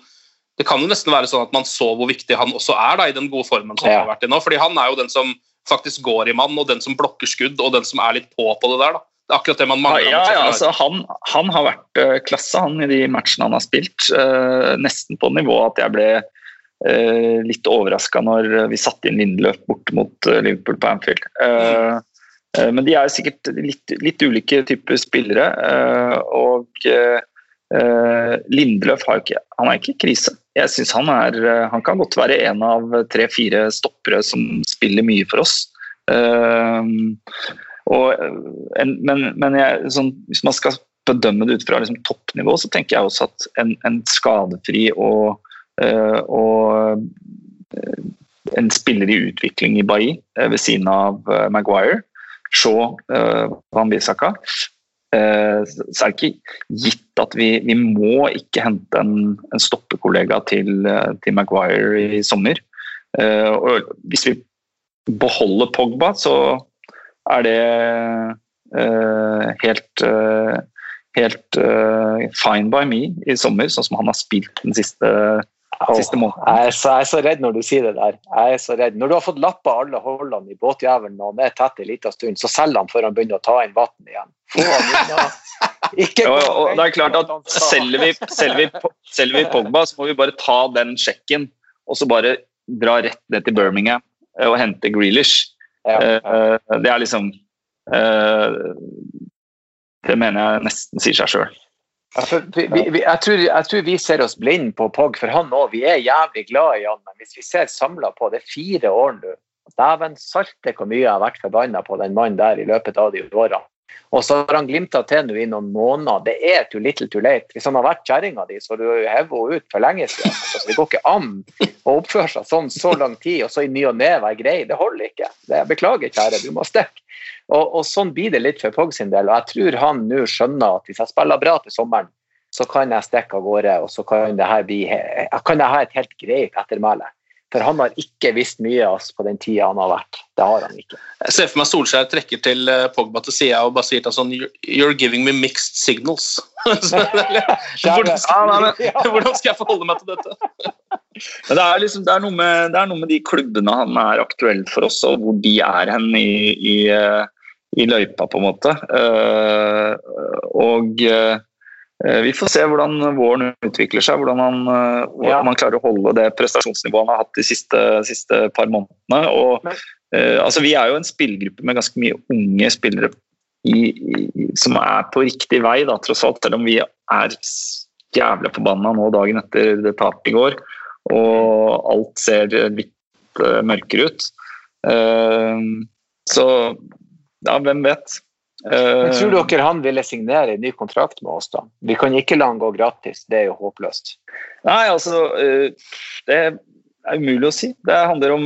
det kan jo nesten være sånn at man så hvor viktig han også er da, i den gode formen som Ja. han har vært i nå. Fordi han er jo den som faktisk går i mann, og den som blokker skudd, og den som er litt på på det der. da. Det er akkurat det man mangler. Ja, ja, altså, han, han har vært uh, klasse han i de matchene han har spilt. Uh, nesten på nivå at jeg ble uh, litt overraska når vi satte inn Lindeløf bort mot Liverpool på Anfield. Mm. men de er sikkert litt, litt ulike typer spillere. og Lindeløf har ikke, han er ikke i krise. Jeg synes han, er, han kan godt være en av tre-fire stoppere som spiller mye for oss. Eh, og, eh, men men jeg, sånn, hvis man skal bedømme det ut fra liksom, toppnivå, så tenker jeg også at en, en skadefri og, eh, og eh, en spiller i utvikling i Bailly ved siden av Maguire, Shaw, uh, Van Bissaka, så er det ikke gitt at vi, vi må ikke hente en, en stoppekollega til, til Maguire i sommer. Og hvis vi beholder Pogba, så er det uh, helt uh, helt uh, fine by me i sommer, sånn som han har spilt den siste, siste måneden. Jeg er, så, jeg er så redd når du sier det der. Jeg er så redd. Når du har fått lappa alle hullene i båtjævelen og han er tett en liten stund, så selger han før han begynner å ta inn vann igjen. Ikke Ja, og det er klart at selger vi, selger, vi, selger vi Pogba, så må vi bare ta den sjekken og så bare dra rett ned til Birmingham og hente Grealish. Ja. Eh, Det er liksom eh, Det mener jeg nesten sier seg sjøl. Ja, vi, vi, vi, jeg, tror, jeg tror vi ser oss blind på Pog, for han òg. Vi er jævlig glad i han, men hvis vi ser samla på det er fire år nå Dæven salte hvor mye jeg har vært forbanna på den mannen der i løpet av de årene. Og så har han glimta til nå i noen måneder. Det er too little too late. Hvis han har vært kjerringa di, så har du hevet henne ut for lenge siden. Altså, det går ikke an å oppføre seg sånn så lang tid, og så i ny og ne være grei. Det holder ikke. Det, beklager, kjære, du må stikke. Og, og sånn blir det litt for Pog sin del. Og jeg tror han nå skjønner at hvis jeg spiller bra til sommeren, så kan jeg stikke av gårde, og så kan det her bli kan jeg ha et helt greit ettermæle. For han har ikke visst mye av oss på den tida han har vært. Det har han ikke. Jeg ser for meg Solskjær trekker til eh, Pogba til sida og bare sier til sånn "You're- You're giving me mixed signals. Så, hvordan, skal, hvordan skal jeg forholde meg til dette? Men det er, liksom, det, er noe med, det er noe med de klubbene han er aktuell for oss, og hvor de er hen i, i, eh, i løypa, på en måte. Eh, og vi får se hvordan våren utvikler seg, hvordan han, eh, hvordan han klarer å holde det prestasjonsnivået han har hatt de siste, siste par månedene. Og, eh, altså, vi er jo en spillgruppe med ganske mye unge spillere i, i, som er på riktig vei, da, tross alt, selv om vi er jævla forbanna nå dagen etter det tapet i går, og alt ser litt uh, mørkere ut. Uh, så ja, hvem vet? Eh, Men tror dere han ville signere en ny kontrakt med oss, da? Vi kan ikke la han gå gratis. Det er jo håpløst. Nei, altså eh, Det er umulig å si. Det handler om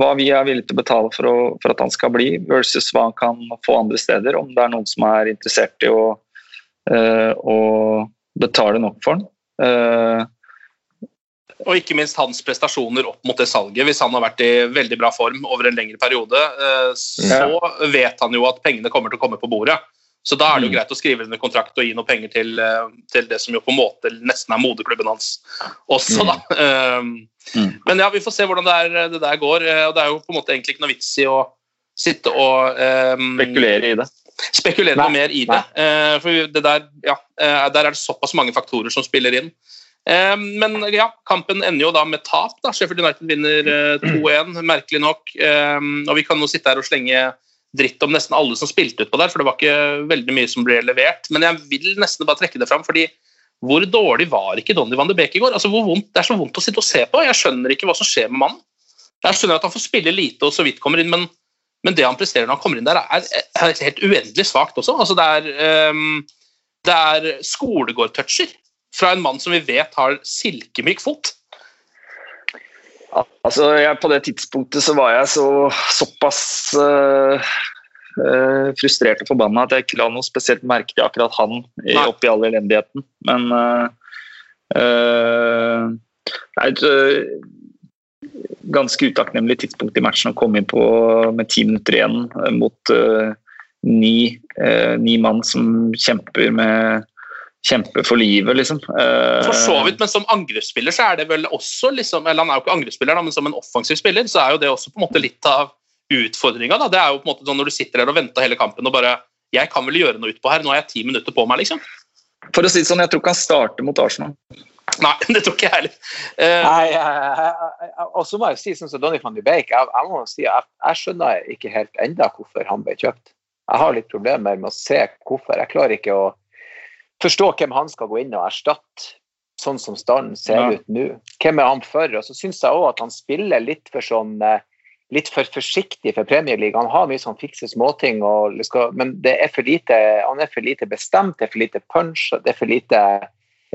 hva vi er villige til å betale for, å, for at han skal bli, versus hva han kan få andre steder. Om det er noen som er interessert i å, eh, å betale nok for han. Og ikke minst hans prestasjoner opp mot det salget. Hvis han har vært i veldig bra form over en lengre periode, eh, så vet han jo at pengene kommer til å komme på bordet. Så da er det jo greit å skrive under kontrakt og gi noe penger til, eh, til det som jo på en måte nesten er moderklubben hans også, da. Um, Men ja, vi får se hvordan det, er, det der går. eh, Og det er jo på en måte egentlig ikke noe vits i å sitte og um, Spekulere i det. spekulere noe mer i det. For det der, ja, der er det såpass mange faktorer som spiller inn. Eh, men ja, kampen ender jo da med tap. da. Sheffield United vinner eh, 2-1, merkelig nok. Eh, og vi kan jo sitte her og slenge dritt om nesten alle som spilte utpå der, for det var ikke veldig mye som ble levert. Men jeg vil nesten bare trekke det fram, fordi hvor dårlig var ikke Donny van de Beek i går? Altså, vondt, det er så vondt å sitte og se på. Jeg skjønner ikke hva som skjer med mannen. Jeg skjønner at han får spille lite og så vidt kommer inn, men, men det han presterer når han kommer inn der, er, er helt uendelig svakt også. Altså, det er, um, er skolegårdtoucher fra en mann som vi vet har silkemyk fot. Altså, jeg, på det tidspunktet så var jeg så, såpass uh, uh, frustrert og forbanna at jeg ikke la noe spesielt merke til akkurat han i, oppi all elendigheten. Men uh, det et eh, ganske utakknemlig tidspunkt i matchen å komme inn på med ti minutter igjen mot uh, ni, uh, ni mann som kjemper med Kjemper for livet, liksom. Eh, For så vidt, men som angrepsspiller så er det vel også liksom, eller Han er jo ikke angrepsspiller, men som en offensiv spiller så er jo det også på en måte litt av utfordringa. Det er jo på en måte sånn når du sitter der og venter hele kampen og bare Jeg kan vel gjøre noe utpå her, nå har jeg ti minutter på meg, liksom. For å si det sånn, jeg tror ikke han starter mot Arsenal. Nei, det tror ikke jeg heller. Uh, og så må jeg si, sånn som Donny van de Beek, jeg, jeg må si, at jeg skjønner ikke helt enda hvorfor han ble kjøpt. Jeg har litt problemer med å se hvorfor. Jeg klarer ikke å forstå hvem han skal gå inn og erstatte, sånn som standen ser Ja. ut nå. Hvem er han for? Og så syns jeg òg at han spiller litt for sånn eh, litt for forsiktig for Premier League. Han har mye sånn fikse småting, og skal, men det er for lite, han er for lite bestemt, det er for lite punch. det er for lite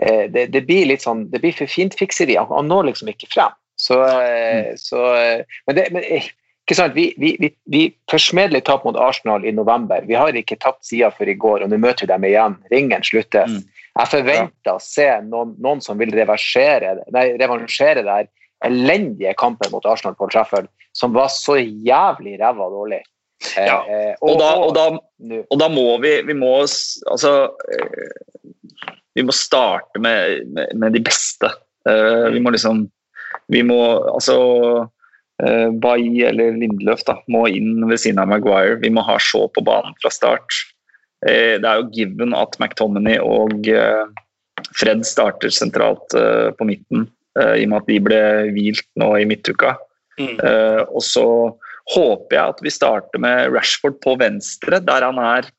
eh, det, det blir litt sånn, det blir for fint fikseri. Han, han når liksom ikke frem. Så, eh, så eh, Men, det, men sant, vi, vi, vi, vi forsmedelig tap mot Arsenal i november. Vi har ikke tapt sida før i går, og nå møter vi dem igjen. Ringen sluttes. Jeg forventer å se noen, noen som vil reversere, nei, revansjere det her elendige kampen mot Arsenal på Trafford, som var så jævlig ræva dårlig. Eh, Ja, eh, Og da, og da, og da må vi, vi må, altså, eh, vi må starte med, med, med de beste. Vi må liksom Vi må altså uh, Bailly eller Lindløf da, må inn ved siden av Maguire. Vi må ha Shaw på banen fra start. Eh, det er jo given at McTominay og eh, Fred starter sentralt eh, på midten, eh, i og med at de ble hvilt nå i midtuka. Mm. Eh, og så håper jeg at vi starter med Rashford på venstre, der han er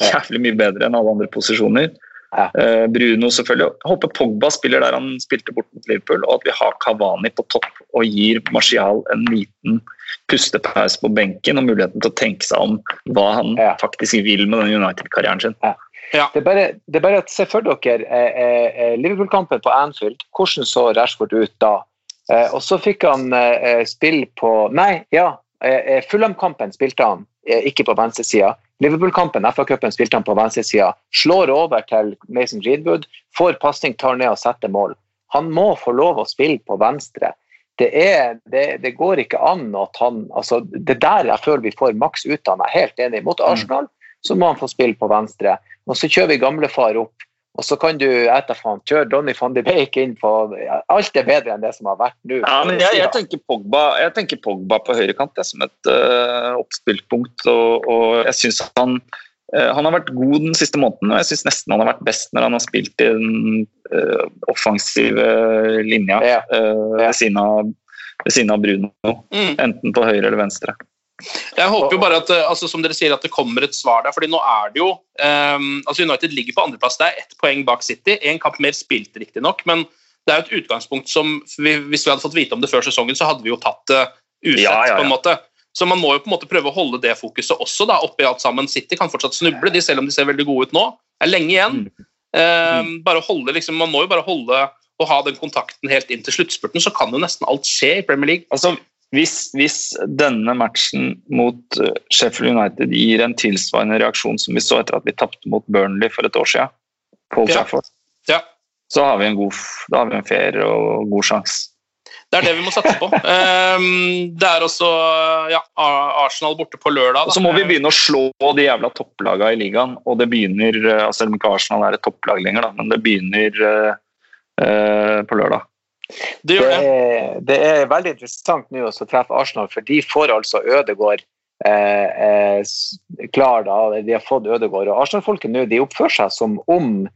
jævlig mye bedre enn alle andre posisjoner. Ja. Eh, Bruno selvfølgelig. Jeg håper Pogba spiller der han spilte bort mot Liverpool, og at vi har Cavani på topp og gir Martial en liten pustepause på benken og muligheten til å tenke seg om hva han Ja. faktisk vil med den United-karrieren sin. ja. Det er, bare, det er bare at Se for dere eh, eh, Liverpool-kampen på Anfield. Hvordan så Rashford ut da? Eh, og så fikk han eh, spill på Nei, ja. Eh, eh, Fulham-kampen spilte han eh, ikke på venstresida. Liverpool-kampen, FA-cupen, spilte han på venstresida. Slår over til Mason Greenwood, får pasning, tar ned og setter mål. Han må få lov å spille på venstre. Det, er, det, det går ikke an at han altså, Det er der jeg føler vi får maks ut av ham. Jeg er helt enig. Mot Arsenal så må han få spille på venstre. Og så kjører vi gamlefar opp. Og så kan du etter faen kjøre Donny van de Beek inn på Alt er bedre enn det som har vært nå. Ja, men jeg, jeg, tenker Pogba, jeg tenker Pogba på høyrekant som et uh, oppspillpunkt. Og, og jeg synes han uh, han har vært god den siste måneden, og jeg syns nesten han har vært best når han har spilt i den uh, offensive linja Ja. eh, ved, siden av, ved siden av Bruno. Mm. Enten på høyre eller venstre. Jeg håper jo bare at eh, altså, som dere sier, at det kommer et svar der. fordi nå er det jo um, altså United ligger på andreplass. Det er ett poeng bak City. Én kamp mer spilt, riktignok. Men det er jo et utgangspunkt som vi, Hvis vi hadde fått vite om det før sesongen, så hadde vi jo tatt det usett. Ja, ja, ja. på en måte. Så man må jo på en måte prøve å holde det fokuset også da, oppi alt sammen. City kan fortsatt snuble, de, selv om de ser veldig gode ut nå. Det er lenge igjen. Ehm, bare holde, liksom, man må jo bare holde og ha den kontakten helt inn til sluttspurten, så kan jo nesten alt skje i Premier League. Altså, hvis, hvis denne matchen mot eh, Sheffield United gir en tilsvarende reaksjon som vi så etter at vi tapte mot Burnley for et år siden, Paul Ja. Trafford, Ja. så har vi en god, da har vi en fair og god sjanse. Det er det vi må satse på. Ehm, det er også ja, Arsenal borte på lørdag. Da. så må vi begynne å slå de jævla topplagene i ligaen. Og det begynner, eh, altså selv om ikke Arsenal er et topplag lenger, da, men det begynner eh, på lørdag. Det Det er, det er veldig interessant nå å treffe Arsenal, for de får altså Ødegård eh, eh, klar. da, De har fått Ødegård. Og Arsenal-folket nå de oppfører seg som om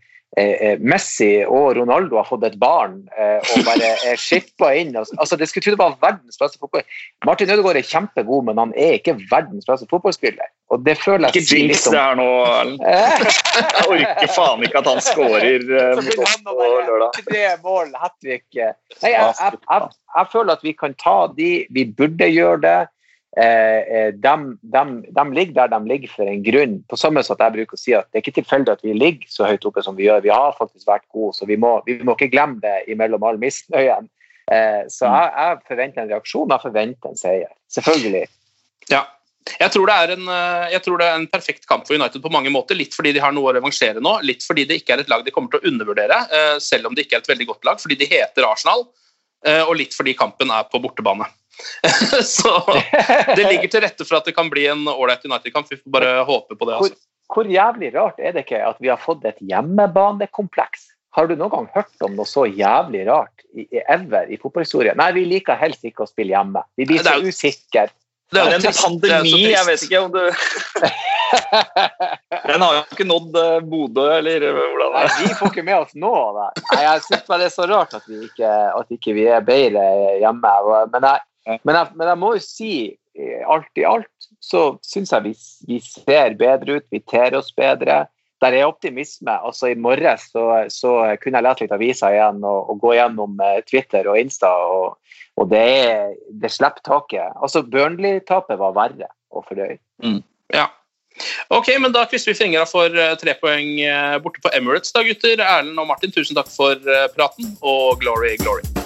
Messi og Ronaldo har fått et barn eh, og bare er skippa inn. Altså, det skulle tro det var verdens beste fotball. Martin Ødegaard er kjempegod, men han er ikke verdens beste fotballspiller. Og det føler jeg Ikke jinx det her nå, Erlend. Eh, Jeg orker faen ikke at han scorer eh, mot oss på lørdag. Tre mål, hat trick. Jeg føler at vi kan ta de, vi burde gjøre det. Eh, eh, de, de, de ligger der de ligger for en grunn. På samme måte at jeg bruker å si at det er ikke tilfeldig at vi ligger så høyt oppe som vi gjør. Vi har faktisk vært gode, så vi må, vi må ikke glemme det imellom all misnøyen. Eh, så jeg, jeg forventer en reaksjon, jeg forventer en seier. Selvfølgelig. Ja. Jeg tror, det en, jeg tror det er en perfekt kamp for United på mange måter. Litt fordi de har noe å revansjere nå, litt fordi det ikke er et lag de kommer til å undervurdere, selv om det ikke er et veldig godt lag, fordi de heter Arsenal, og litt fordi kampen er på bortebane. Så det ligger til rette for at det kan bli en ålreit United-kamp. Vi får bare håpe på det. Hvor, Altså. hvor jævlig rart er det ikke at vi har fått et hjemmebanekompleks? Har du noen gang hørt om noe så jævlig rart i, ever i fotballhistorien? Nei, vi liker helst ikke å spille hjemme. Vi blir så usikre. Det er en pandemi, jeg vet ikke om du Den har jo ikke nådd eh, Bodø, eller hvordan det er Nei, vi får ikke med oss nå. Nei, jeg syns bare det er så rart at vi ikke, at ikke vi er bedre hjemme. Men jeg, men jeg, men jeg må jo si, eh, alt i alt, så syns jeg vi, vi ser bedre ut. Vi ter oss bedre. Der er optimisme. Altså I morges så, så kunne jeg lese litt aviser igjen og, og gå gjennom eh, Twitter og Insta, og, og det, er, det slipper taket. Altså Burnley-tapet var verre å fordøye. Ja. Ok, men Da krysser vi fingra for eh, tre poeng eh, borte på Emirates, da, gutter. Erlend og Martin, tusen takk for praten, og glory, glory.